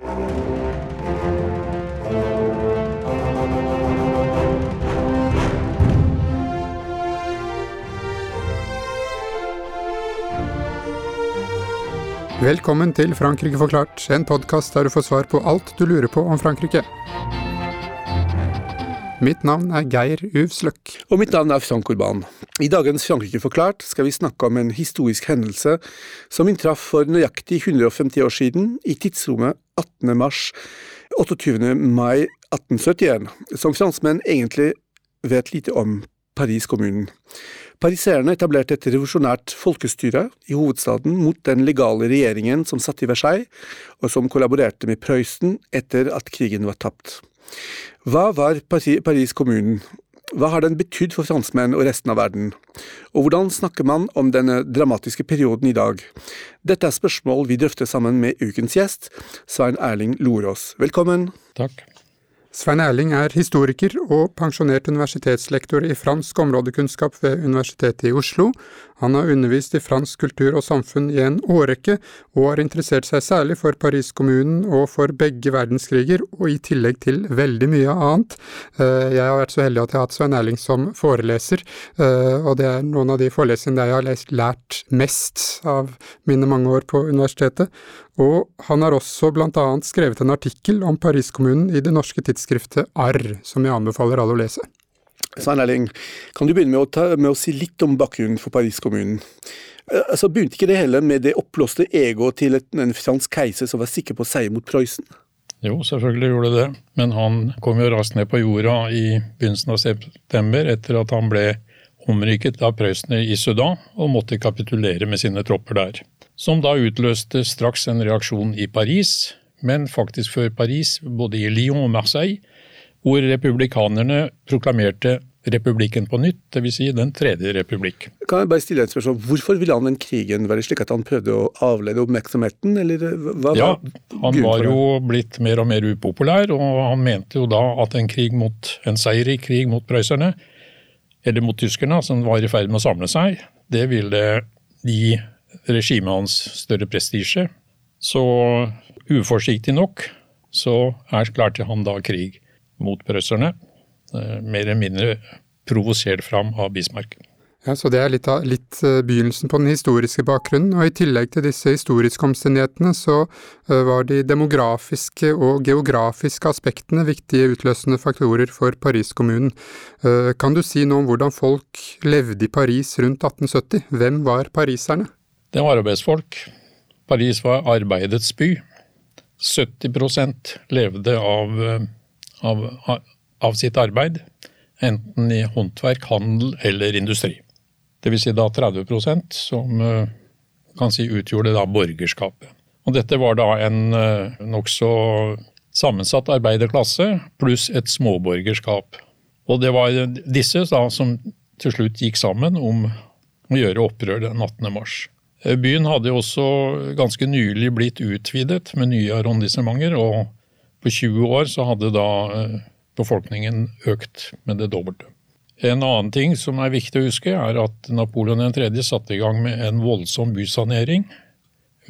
Velkommen til Frankrike forklart, en podkast der du får svar på alt du lurer på om Frankrike. Mitt navn er Geir Uvsløk. Og mitt navn er Frank Urban. I dagens Frankrike forklart skal vi snakke om en historisk hendelse som inntraff for nøyaktig 150 år siden, i tidsrommet 18. mars 28. mai 1871, som franskmenn egentlig vet lite om Paris-kommunen. Pariserene etablerte et revolusjonært folkestyre i hovedstaden mot den legale regjeringen som satt i Versailles, og som kollaborerte med Prøysen etter at krigen var tapt. Hva var Paris-kommunen? Hva har den betydd for franskmenn og resten av verden? Og hvordan snakker man om denne dramatiske perioden i dag? Dette er spørsmål vi drøfter sammen med ukens gjest, Svein Erling Lorås. Velkommen. Takk. Svein Erling er historiker og pensjonert universitetslektor i fransk områdekunnskap ved Universitetet i Oslo. Han har undervist i fransk kultur og samfunn i en årrekke, og har interessert seg særlig for Paris-kommunen og for begge verdenskriger, og i tillegg til veldig mye annet. Eh, jeg har vært så heldig at jeg har hatt Svein Erling som foreleser, eh, og det er noen av de forelesningene jeg har lært mest av mine mange år på universitetet. Og han har også blant annet skrevet en artikkel om Paris-kommunen i det norske tidsskriftet Arr, som jeg anbefaler alle å lese. Svein Erling, kan du begynne med å, ta, med å si litt om bakgrunnen for Paris-kommunen? Eh, altså, Begynte ikke det hele med det oppblåste egoet til en fransk keiser som var sikker på seier mot Prøysen? Jo, selvfølgelig gjorde det det, men han kom jo raskt ned på jorda i begynnelsen av september etter at han ble omrykket av prøyssene i Sudan og måtte kapitulere med sine tropper der. Som da utløste straks en reaksjon i Paris, men faktisk før Paris, både i Lyon og Marseille, hvor republikanerne proklamerte republikken på nytt, dvs. Si den tredje republikk. Kan jeg bare stille et spørsmål? Hvorfor ville han den krigen være slik at han prøvde å avlede oppmerksomheten, eller hva Ja, han var jo blitt mer og mer upopulær, og han mente jo da at en krig mot, en seier i krig mot prøysserne, eller mot tyskerne, som var i ferd med å samle seg, det ville gi regimet hans større prestisje. Så uforsiktig nok så erklærte han da krig mot prøsserne. Eh, mer eller mindre provosert fram av Bismarck. Ja, så Det er litt, av, litt uh, begynnelsen på den historiske bakgrunnen. og I tillegg til disse historiske omstendighetene, så uh, var de demografiske og geografiske aspektene viktige utløsende faktorer for Paris-kommunen. Kan du si noe om hvordan folk levde i Paris rundt 1870? Hvem var pariserne? Det var arbeidsfolk. Paris var arbeidets by. 70% levde av, av, av, sitt arbeid, enten i håndverk, handel eller industri. Dvs. Si da 30% som eh, kan si utgjorde da borgerskapet. Og dette var da en eh, nokså sammensatt arbeiderklasse pluss et småborgerskap. Og det var disse da som til slutt gikk sammen om å gjøre opprør den 18. mars. Eh, byen hadde også ganske nylig blitt utvidet med nye arrondissementer, og på 20 år så hadde da eh, befolkningen økt med det dobbelte. En annen ting som er viktig å huske, er at Napoleon 3. satte i gang med en voldsom bysanering,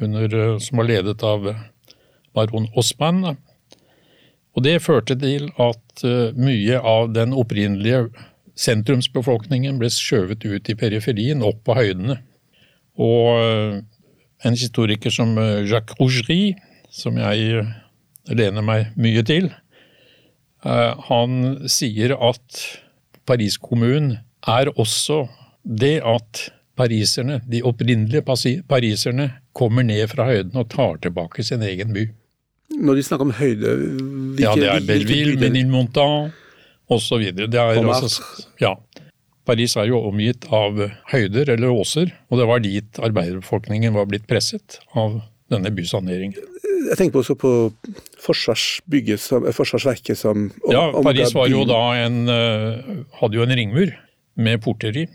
under, eh, som var ledet av baron Osman. Og det førte til at mye av den opprinnelige sentrumsbefolkningen ble skjøvet ut i periferien, opp på høydene. Og eh, en historiker som eh, Jacques Rougerie, som jeg eh, lener meg mye til, han sier at Paris kommunen er også det at pariserne, de opprinnelige pariserne, kommer ned fra høyden og tar tilbake sin egen by. Når de snakker om høyde hvilke, Ja, det er Belleville, Ménilmontant osv. Det altså, ja. Paris er jo omgitt av høyder eller åser, og det var dit arbeiderbefolkningen var blitt presset av denne bysaneringen. Jeg tenker også på forsvarsbygget, forsvarsverket som Ja, Paris var jo da en, eh, hadde jo en ringmur med porteri.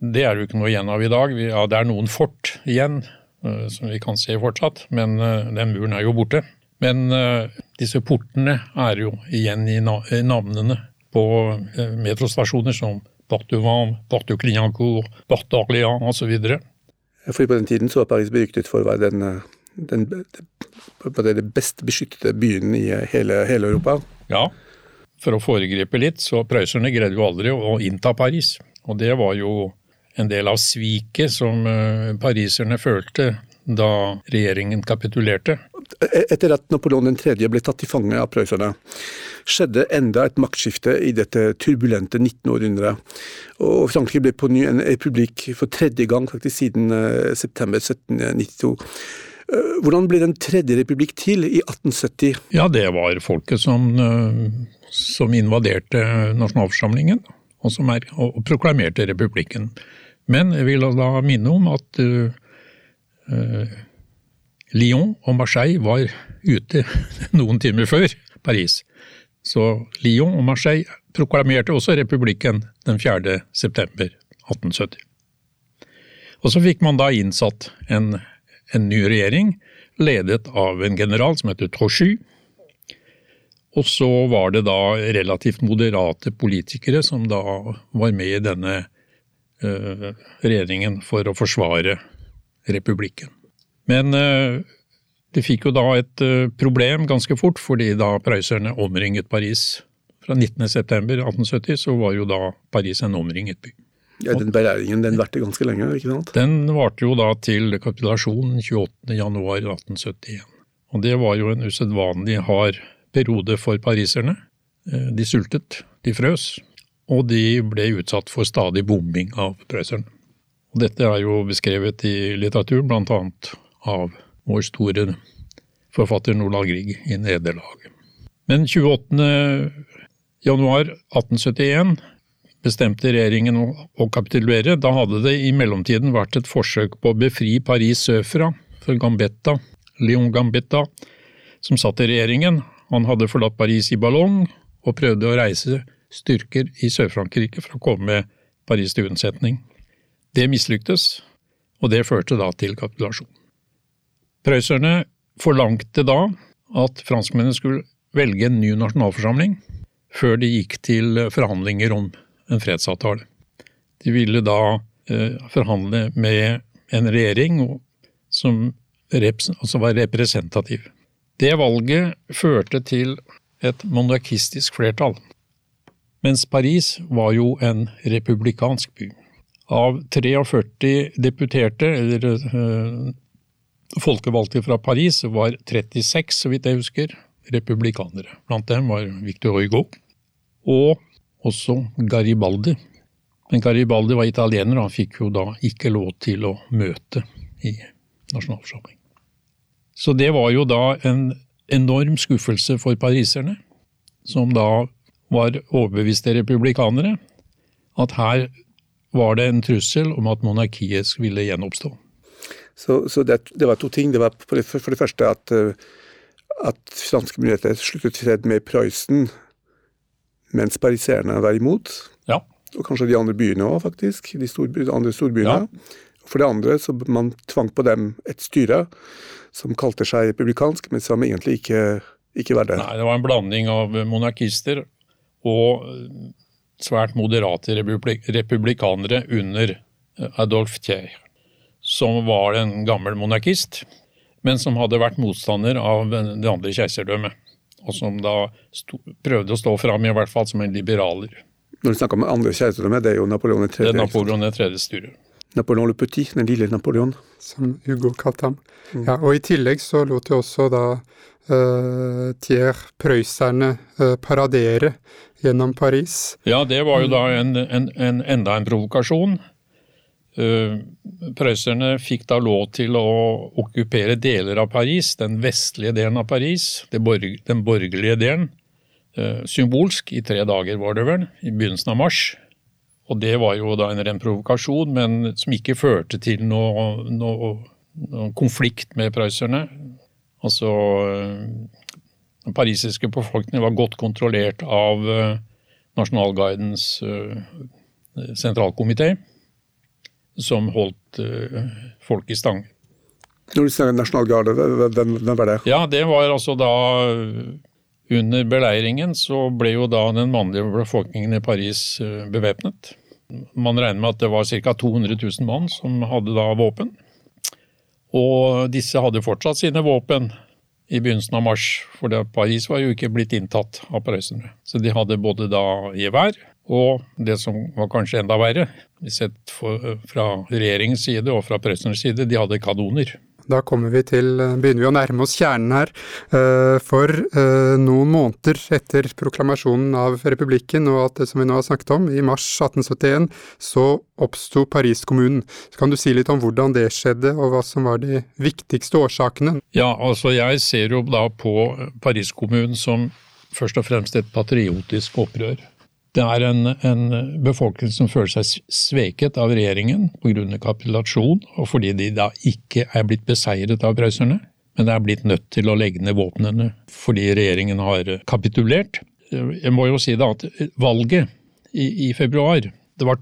Det er det jo ikke noe igjen av i dag. Ja, det er noen fort igjen eh, som vi kan se fortsatt, men eh, den muren er jo borte. Men disse portene er jo igjen i navnene på metrostasjoner som Porte Vent, Porte Clignancourt, Porte Orléans osv. For på den tiden så var Paris beryktet for å være den, den, det, det best beskyttede byen i hele, hele Europa. Ja, for å foregripe litt, så prøysserne greide jo aldri å innta Paris. Og det var jo en del av sviket som eh, pariserne følte da regjeringen kapitulerte. Etter at Napoleon 3. ble tatt til fange av prøysserne, skjedde enda et maktskifte i dette turbulente 19. århundret. Og Frankrike ble på ny en republikk for tredje gang faktisk siden eh, september 1792. Eh, hvordan ble Den tredje republikk til i 1870? Ja, Det var folket som, som invaderte nasjonalforsamlingen og, som er, og proklamerte republikken. Men jeg vil da minne om at uh, Lyon og Marseille var ute noen timer før Paris. Så Lyon og Marseille proklamerte også republikken den 4. september 1870. Og så fikk man da innsatt en, en ny regjering, ledet av en general som heter Trochy, og så var det da relativt moderate politikere som da var med i denne uh, regjeringen for å forsvare republikken. Men uh, de fikk jo da et uh, problem ganske fort, fordi da prøysserne omringet Paris. Fra 19.9.1870 så var jo da Paris en omringet by. Ja, Den belæringen den varte ganske lenge? ikke sant? Den varte jo da til kapitulasjonen 28.1.1871. Og det var jo en usedvanlig hard periode for pariserne. Eh, de sultet, de frøs, og de ble utsatt for stadig bombing av prøysserne. Og dette er jo beskrevet i litteraturen, annet av vår store forfatter Nordahl Grieg i Nederlag. Men 28. januar 1871 bestemte regjeringen å kapitulere. Da hadde det i mellomtiden vært et forsøk på å befri Paris sørfra, for Gambetta, Leon Gambetta, som satt i regjeringen. Han hadde forlatt Paris i ballong og prøvde å reise styrker i Sør-Frankrike for å komme Paris til unnsetning. Det mislyktes, og det førte da til kapitulasjon. Prøysserne forlangte da at franskmennene skulle velge en ny nasjonalforsamling før de gikk til forhandlinger om en fredsavtale. De ville da eh, forhandle med en regjering som altså var representativ. Det valget førte til et monarkistisk flertall, mens Paris var jo en republikansk by. Av 43 deputerte, eller øh, folkevalgte fra Paris, var 36, så vidt jeg husker, republikanere. Blant dem var Victor Hugo og også Garibaldi. Men Garibaldi var italiener, og han fikk jo da ikke lov til å møte i nasjonalforsamlingen. Så det var jo da en enorm skuffelse for pariserne, som da var overbeviste republikanere, at her var det en trussel om at monarkiet ville gjenoppstå. Så, så det, det, var to ting. Det var for det, for det første at, eh, at franske myndigheter sluttet fred med Prøysen mens pariserne var imot. Ja. Og kanskje de andre byene òg, faktisk. De, stor, de andre storbyene. Ja. For det andre så man tvang på dem et styre som kalte seg republikansk, men som egentlig ikke, ikke var det. Nei, det var en blanding av monarkister og svært moderate republikanere under Adolf Thier, som var en gammel monarkist, men som hadde vært motstander av det andre keiserdømmet. Og som da sto, prøvde å stå fram i hvert fall som en liberaler. Når du snakker om andre keiserdømme, det er jo Napoleon 3. Det er Napoleon 3. styre. Napoleon le Petit, den lille Napoleon. Som Hugo kalte ham. Mm. Ja, og i tillegg så lot jo også da uh, Thiers prøysserne uh, paradere gjennom Paris. Ja, det var jo da en, en, en, enda en provokasjon. Uh, prøysserne fikk da lov til å okkupere deler av Paris, den vestlige delen av Paris, den borgerlige delen. Uh, symbolsk, i tre dager var det vel, i begynnelsen av mars. Og det var jo da en ren provokasjon, men som ikke førte til noe, noe, noen konflikt med prøysserne. Altså Den parisiske befolkningen var godt kontrollert av Nasjonalguidens sentralkomité, som holdt uh, folk i stang. Når du sier nasjonalgarde, hvem, hvem var det? Ja, Det var altså da under beleiringen så ble jo da den mannlige befolkningen i Paris bevæpnet. Man regner med at det var ca. 200 000 mann som hadde da våpen. Og disse hadde fortsatt sine våpen i begynnelsen av mars, for Paris var jo ikke blitt inntatt av prøysserne. Så de hadde både da gevær og det som var kanskje enda verre, sett fra regjeringens side og fra pressens side, de hadde kanoner. Da kommer vi til, eh, begynner vi å nærme oss kjernen her. Eh, for eh, noen måneder etter proklamasjonen av republikken og alt det som vi nå har snakket om, i mars 1871, så oppsto Paris-kommunen. Kan du si litt om hvordan det skjedde, og hva som var de viktigste årsakene? Ja, altså jeg ser jo da på Paris-kommunen som først og fremst et patriotisk opprør. Det er en, en, befolkning som føler seg sveket av regjeringen pga. kapitulasjon, og fordi de da ikke er blitt beseiret av prøysserne, men er blitt nødt til å legge ned våpnene fordi regjeringen har kapitulert. Jeg må jo si da at valget i, i februar Det var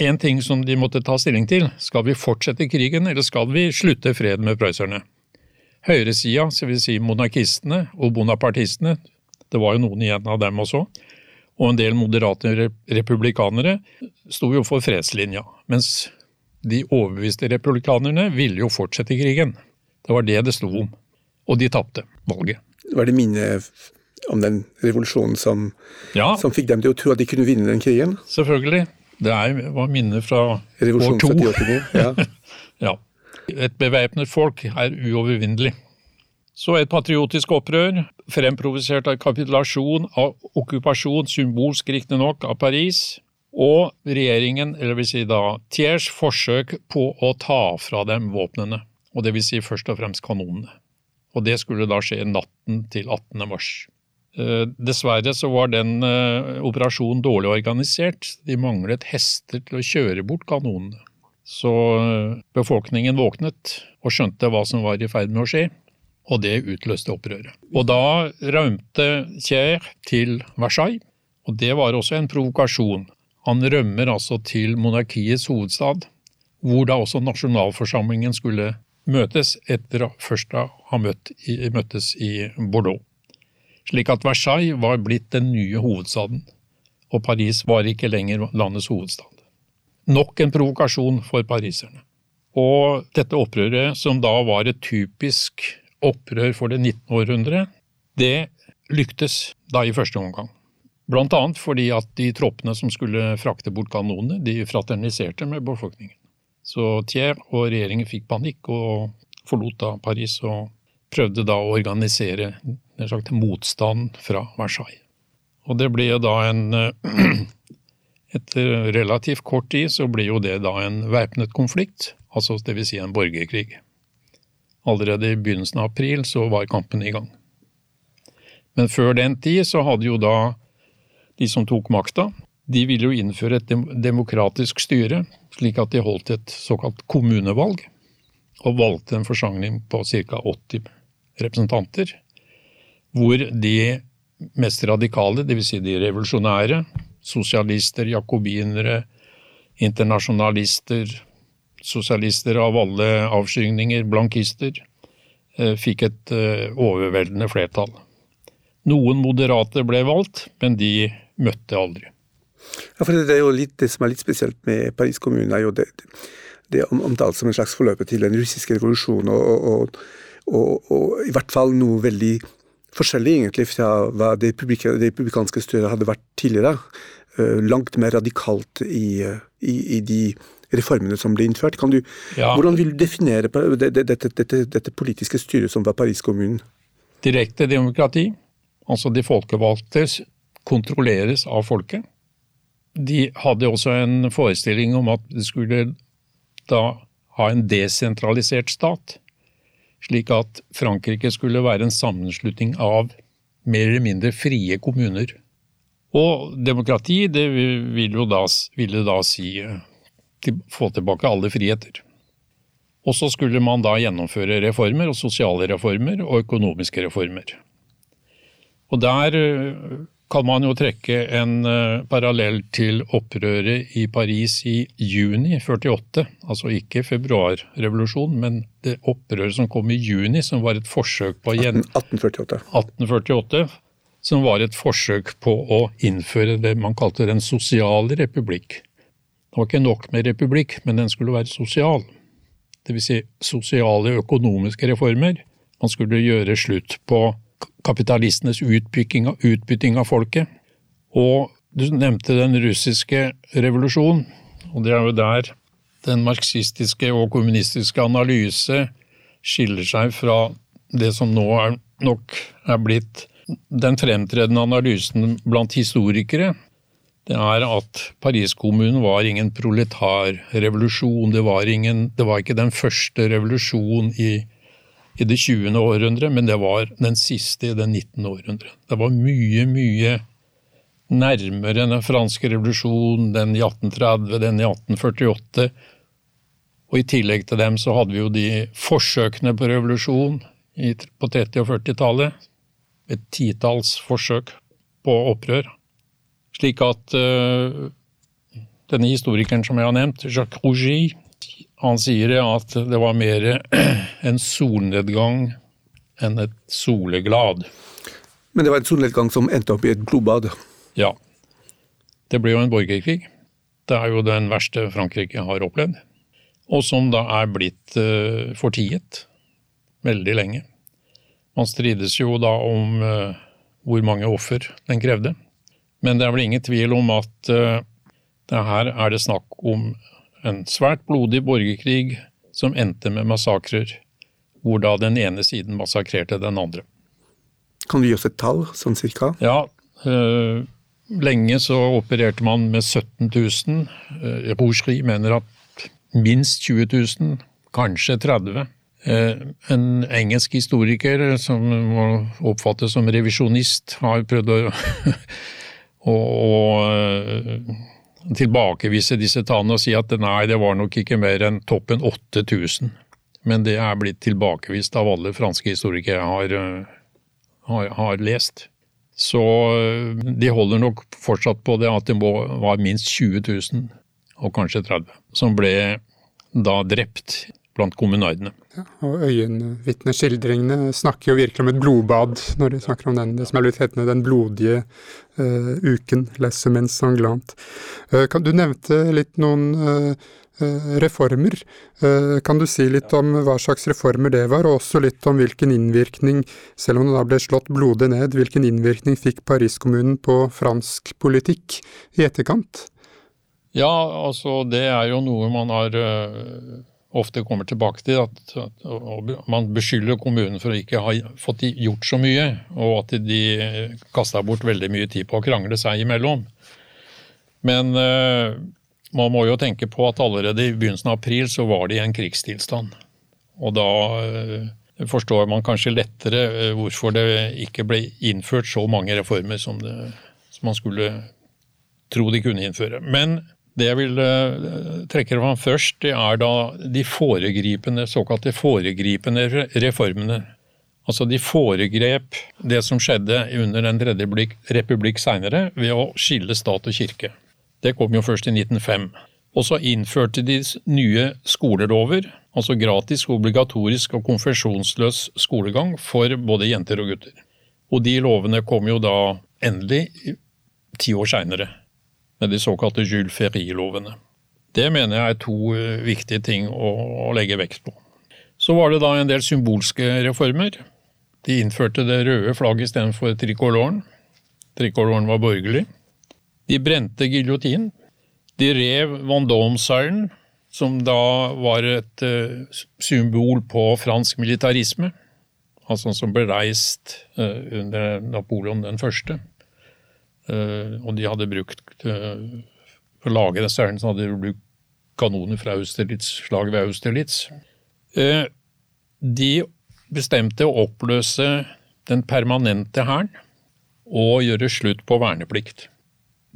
én ting som de måtte ta stilling til. Skal vi fortsette krigen, eller skal vi slutte fred med prøysserne? Høyresida, vil si monarkistene og bonapartistene, det var jo noen igjen av dem også, og en del moderate republikanere sto jo for fredslinja, mens de overbeviste republikanerne ville jo fortsette krigen. Det var det det sto om. Og de tapte valget. Var det minnet om den revolusjonen som, ja. som, fikk dem til å tro at de kunne vinne den krigen? Selvfølgelig. Det er, var minnet fra år to. Ja. ja. Et bevæpnet folk er uovervinnelig. Så et patriotisk opprør, fremprovosert av kapitulasjon, av okkupasjon, symbolsk riktignok, av Paris, og regjeringen, eller vil si da Thiers, forsøk på å ta fra dem våpnene, og det vil si først og fremst kanonene. Og det skulle da skje natten til 18. mars. Eh, dessverre så var den eh, operasjonen dårlig organisert, de manglet hester til å kjøre bort kanonene. Så eh, befolkningen våknet og skjønte hva som var i ferd med å skje, og det utløste opprøret. Og da rømte Thiers til Versailles, og det var også en provokasjon. Han rømmer altså til monarkiets hovedstad, hvor da også nasjonalforsamlingen skulle møtes etter først ha møtt i, møttes i Bordeaux. Slik at Versailles var blitt den nye hovedstaden, og Paris var ikke lenger landets hovedstad. Nok en provokasjon for pariserne. Og dette opprøret, som da var et typisk opprør for det 19. århundre, det lyktes da i første omgang. Blant annet fordi at de troppene som skulle frakte bort kanonene, de fraterniserte med befolkningen. Så Thiers og regjeringen fikk panikk og forlot da Paris og prøvde da å organisere en slags motstand fra Versailles. Og det ble da en Etter relativt kort tid så ble jo det da en væpnet konflikt, altså dvs. Si en borgerkrig. Allerede i begynnelsen av april så var kampen i gang. Men før den tid så hadde jo da de som tok makta, de ville jo innføre et demokratisk styre, slik at de holdt et såkalt kommunevalg, og valgte en forsamling på ca. 80 representanter, hvor de mest radikale, dvs. Si de revolusjonære, sosialister, jakobinere, internasjonalister, sosialister av alle avskygninger, blankister, eh, fikk et eh, overveldende flertall. Noen moderate ble valgt, men de møtte aldri. Ja, for Det er jo litt, det som er litt spesielt med Paris kommune, er jo det, det er omtalt som en slags forløper til den russiske revolusjonen, og, og, og, og, i hvert fall noe veldig forskjellig egentlig fra hva det republikanske styret hadde vært tidligere. Eh, langt mer radikalt i, i, i de reformene som ble innført. Du, ja. Hvordan vil du definere dette, dette, dette, politiske styret som var Paris-kommunen? Direkte demokrati, altså de folkevalgte kontrolleres av folket. De hadde også en forestilling om at det skulle da ha en desentralisert stat, slik at Frankrike skulle være en sammenslutning av mer eller mindre frie kommuner. Og demokrati, det ville da, ville da si få tilbake alle friheter. Og så skulle man da gjennomføre reformer, og sosiale reformer og økonomiske reformer. Og der eh, kan man jo trekke en eh, parallell til opprøret i Paris i juni 48, altså ikke februarrevolusjonen, men det opprøret som kom i juni, som var et forsøk på 1848. 1848 som var et forsøk på å innføre det man kalte den sosiale republikk. Det var ikke nok med republikk, men den skulle være sosial. dvs. Si sosiale økonomiske reformer. Man skulle gjøre slutt på kapitalistenes utbytting av folket. Og du nevnte den russiske revolusjonen, og det er jo der den marxistiske og kommunistiske analyse skiller seg fra det som nå er, nok er blitt den fremtredende analysen blant historikere, det er at Paris-kommunen var ingen proletarrevolusjon. Det, var det var ikke den første revolusjonen i, i det 20. århundre, men det var den siste i det 19. århundre. Det var mye, mye nærmere den franske revolusjonen, den i 1830, den i 1848. Og i tillegg til dem så hadde vi jo de forsøkene på revolusjon på 30- og 40-tallet. Et titalls forsøk på opprør. Slik at uh, denne historikeren som jeg har nevnt, Jacques Rougy, han sier at det var mer en solnedgang enn et soleglad. Men det var en solnedgang som endte opp i et blodbad? Ja. Det ble jo en borgerkrig. Det er jo den verste Frankrike har opplevd. Og som da er blitt uh, fortiet veldig lenge. Man strides jo da om uh, hvor mange offer den krevde. Men det er vel ingen tvil om at det her er det snakk om en svært blodig borgerkrig som endte med massakrer, hvor da den ene siden massakrerte den andre. Kan du gi oss et tall, sånn cirka? Ja, øh, lenge så opererte man med 17 000. Uh, Rougerie mener at minst 20 000, kanskje 30 000. en engelsk historiker som må oppfattes som revisjonist, har prøvd å, å, å eh, tilbakevise disse tallene og si at nei, det var nok ikke mer enn toppen 8000. Men det er blitt tilbakevist av alle franske historikere jeg har, eh, har, har lest. Så de holder nok fortsatt på det at det var minst 20 000, og kanskje 30, som ble da drept blant kommunardene. Ja, og øyenvitneskildringene snakker jo virkelig om et blodbad når de snakker om den, det som er blitt hetende den blodige uh, uken, les semaine sanglante. Uh, kan, du nevnte litt noen uh, reformer. Kan du si litt om hva slags reformer det var, og også litt om hvilken innvirkning, selv om det da ble slått blodig ned, hvilken innvirkning fikk Paris-kommunen på fransk politikk i etterkant? Ja, altså det er jo noe man har ofte kommer tilbake til. At, man beskylder kommunen for å ikke ha fått gjort så mye, og at de kasta bort veldig mye tid på å krangle seg imellom. Men uh, man må jo tenke på at allerede i begynnelsen av april så var de i en krigstilstand. Og da uh, forstår man kanskje lettere uh, hvorfor det ikke ble innført så mange reformer som, det, som man skulle tro de kunne innføre. Men det jeg vil uh, trekke fram først, det er da de foregripende, såkalte foregripende reformene. Altså de foregrep det som skjedde under Den tredje republikk seinere, ved å skille stat og kirke. Det kom jo først i 1905. Og så innførte de nye skolelover, altså gratis, obligatorisk og konfesjonsløs skolegang for både jenter og gutter. Og de lovene kom jo da endelig ti år seinere med de såkalte Jules Ferry-lovene. Det mener jeg er to eh, viktige ting å, legge vekt på. Så var det da en del symbolske reformer. De innførte det røde flagget istedenfor trikoloren. Trikoloren var borgerlig. De brente giljotinen. De rev Vendôme-seilen, som da var et uh, symbol på fransk militarisme. Altså som ble reist uh, under Napoleon den første. Eh, og de hadde brukt eh, For å lage disse så hadde de brukt kanoner fra Austerlitz, slaget ved Austerlitz. Eh, de bestemte å oppløse den permanente hæren og gjøre slutt på verneplikt.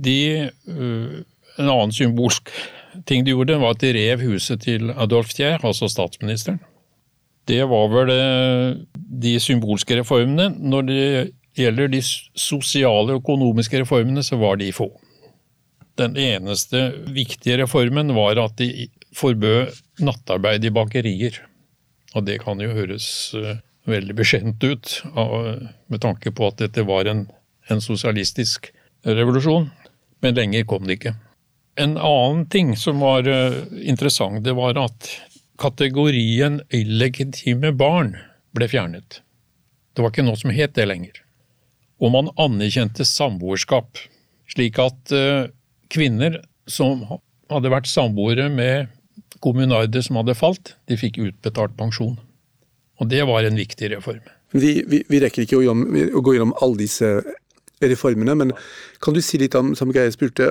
De, en annen symbolsk ting de gjorde, var at de rev huset til Adolf Thier, altså statsministeren. Det var vel de symbolske reformene. Når det gjelder de sosiale og økonomiske reformene, så var de få. Den eneste viktige reformen var at de forbød nattarbeid i bakerier. Og det kan jo høres uh, veldig beskjent ut med tanke på at dette var en, en sosialistisk revolusjon. Men lenger kom det ikke. En annen ting som var uh, interessant, det var at kategorien illegitime barn ble fjernet. Det var ikke noe som het det lenger. Og man anerkjente samboerskap, slik at uh, kvinner som hadde vært samboere med kommunarder som hadde falt, de fikk utbetalt pensjon. Og det var en viktig reform. Vi, vi, vi rekker ikke å, å, gå gjennom alle disse reformene, men kan du si litt om, som Geir spurte,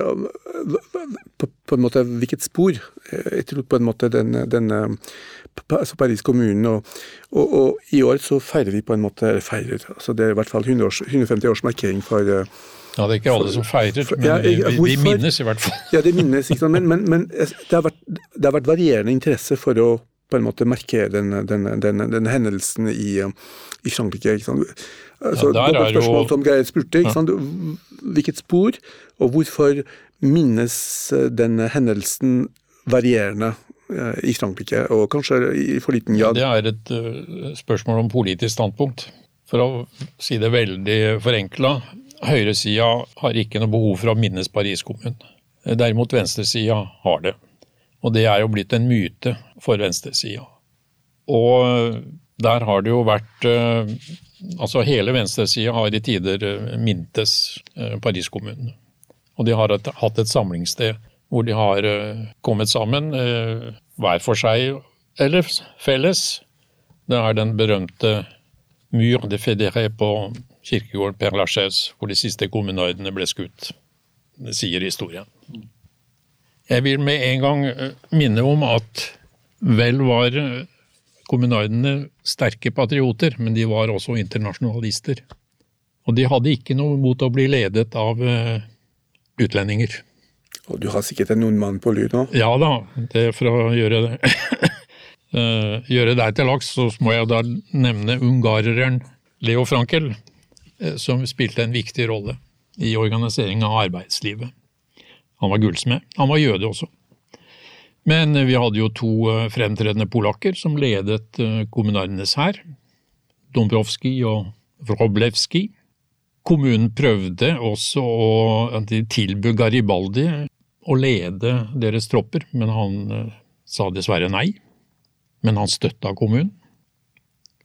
på, på, en måte hvilket spor etterlot på en måte den, den altså Paris kommune. Og, og, og, i år så feirer vi på en måte feirer, altså Det er i hvert fall 150 års markering for ja, Det er ikke alle som feirer, men ja, jeg, vi, de, minnes i hvert fall. Ja, det minnes, ikke sant? Men, men, men det, har vært, det, har vært, varierende interesse for å på en måte markere den, den, den, den hendelsen i, i, Frankrike. ikke sant? Altså, ja, der er spørsmål jo... som Geir spurte. ikke sant? Hvilket spor, og hvorfor minnes denne hendelsen varierende eh, i Frankrike, og kanskje i for liten grad? Ja, det er et uh, spørsmål om politisk standpunkt. For å si det veldig forenkla, Høyresida har ikke noe behov for å minnes Paris-kommunen. Derimot venstresida har det. Og det er jo blitt en myte for venstresida. Og der har det jo vært eh, Altså hele venstresida har i tider eh, mintes eh, Paris-kommunen. Og de har hatt et samlingssted hvor de har kommet sammen, hver for seg eller felles. Det er den berømte Mur de Fédéré på kirkegården Père Lachaise, hvor de siste kommunardene ble skutt. Det sier historien. Jeg vil med en gang eh, minne om at vel var eh, kommunardene sterke patrioter, men de var også internasjonalister. Og de hadde ikke noe mot å bli ledet av eh, utlendinger. Og du har sikkert en nordmann på lyd nå? Ja da, det er for å gjøre det. gjøre deg til laks, så må jeg da nevne ungareren Leo Frankel, Eh, som spilte en viktig rolle i organiseringen av arbeidslivet. Han var gullsmed. Han var jøde også. Men eh, vi hadde jo to eh, fremtredende polakker som ledet kommunarenes hær. Dombrovskij og Wroblewski. Kommunen prøvde også å tilby Garibaldi å lede deres tropper, men han sa dessverre nei. Men han støtta kommunen.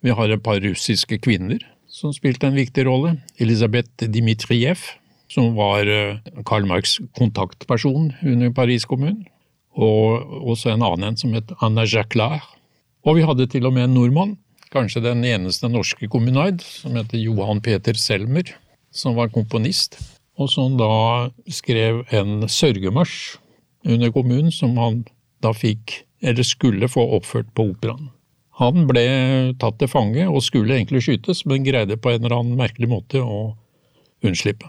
Vi har et par russiske kvinner som spilte en viktig rolle. Elisabeth Dimitrijev, som var eh, Karl Marx' kontaktperson under Paris kommune. Og også en annen som het Anna Jacquelard. Og vi hadde til og med en nordmann, kanskje den eneste norske kommunard, som heter Johan Peter Selmer, som var komponist, og som da skrev en sørgemarsj under kommunen, som han da fikk, eller skulle få oppført på operaen. Han ble tatt til fange og skulle egentlig skytes, men greide på en eller annen merkelig måte å unnslippe.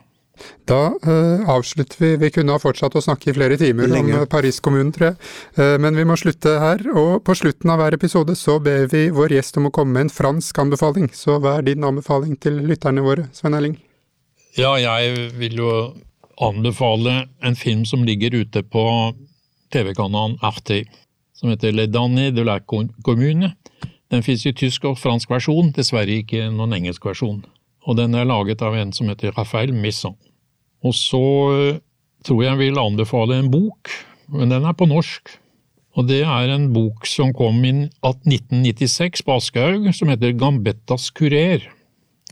Da uh, avslutter vi. Vi kunne ha fortsatt å snakke i flere timer Lenge. om Paris kommune, tror jeg. Uh, men vi må slutte her. Og på slutten av hver episode så ber vi vår gjest om å komme med en fransk anbefaling. Så hva er din anbefaling til lytterne våre, Svein Erling? Ja, jeg vil jo anbefale en film som ligger ute på TV-kanalen Arte, som heter Le Danny de la Commune. Den fins i tysk og fransk versjon, dessverre ikke noen engelsk versjon. Og den er laget av en som heter Raphael Misson. Og så eh, tror jeg vil anbefale en bok, men den er på norsk. Og det er en bok som kom i 1996 på Aschehoug, som heter Gambettas kurer.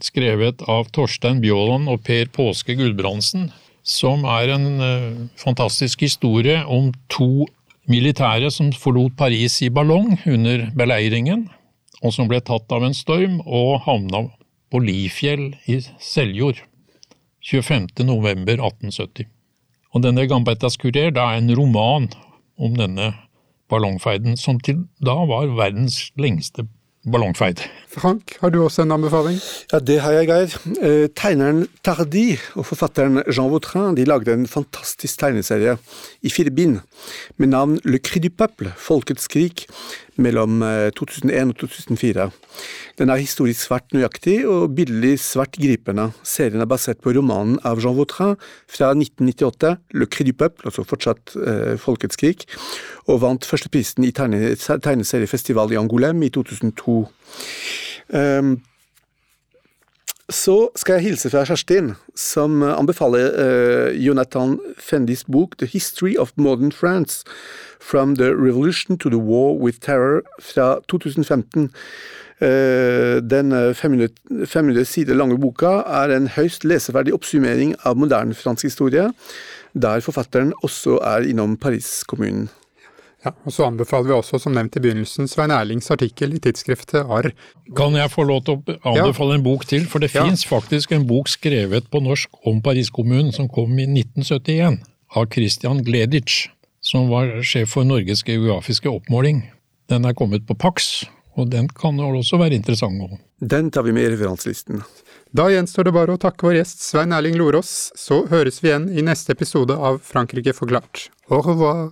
Skrevet av Torstein Bjaaland og Per Påske Gulbrandsen. Som er en uh, fantastisk historie om to militære som forlot Paris i ballong under beleiringen og som ble tatt av en storm og havna på Lifjell i Seljord 25.11.1870. Og denne Gambettas kurer er en roman om denne ballongferden, som til da var verdens lengste ballongfeid. Frank, har du også en anbefaling? Ja, det har jeg, Geir. Eh, tegneren Tardy og forfatteren Jean Vautrin de lagde en fantastisk tegneserie i fire bind med navn Le Cri du Peuple, Folkets krig, mellom 2001 eh, og 2004. Den er historisk svært nøyaktig og billig svært gripende. Serien er basert på romanen av Jean Vautrin fra 1998, Le Cri du Peuple, altså fortsatt eh, Folkets krig, og vant førsteprisen i tegne, tegneseriefestival i Angolem i 2002. Um, Så skal jeg hilse fra Kjerstin, som anbefaler uh, Jonathan Fendis bok The History of Modern France From the Revolution to the War with Terror fra 2015. Uh, den 500, 500 sider lange boka er en høyst leseverdig oppsummering av moderne fransk historie, der forfatteren også er innom Paris-kommunen. Ja, og Så anbefaler vi også, som nevnt i begynnelsen, Svein Erlings artikkel i tidsskriftet Arr. Kan jeg få lov til å anbefale ja. en bok til? For det ja. fins faktisk en bok skrevet på norsk om Paris-kommunen som kom i 1971, av Christian Gleditsch, som var sjef for Norges geografiske oppmåling. Den er kommet på Pax, og den kan også være interessant. Også. Den tar vi med i referanselisten. Da gjenstår det bare å takke vår gjest Svein Erling Lorås, så høres vi igjen i neste episode av Frankrike forklart. Au revoir!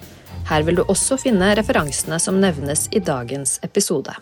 Her vil du også finne referansene som nevnes i dagens episode.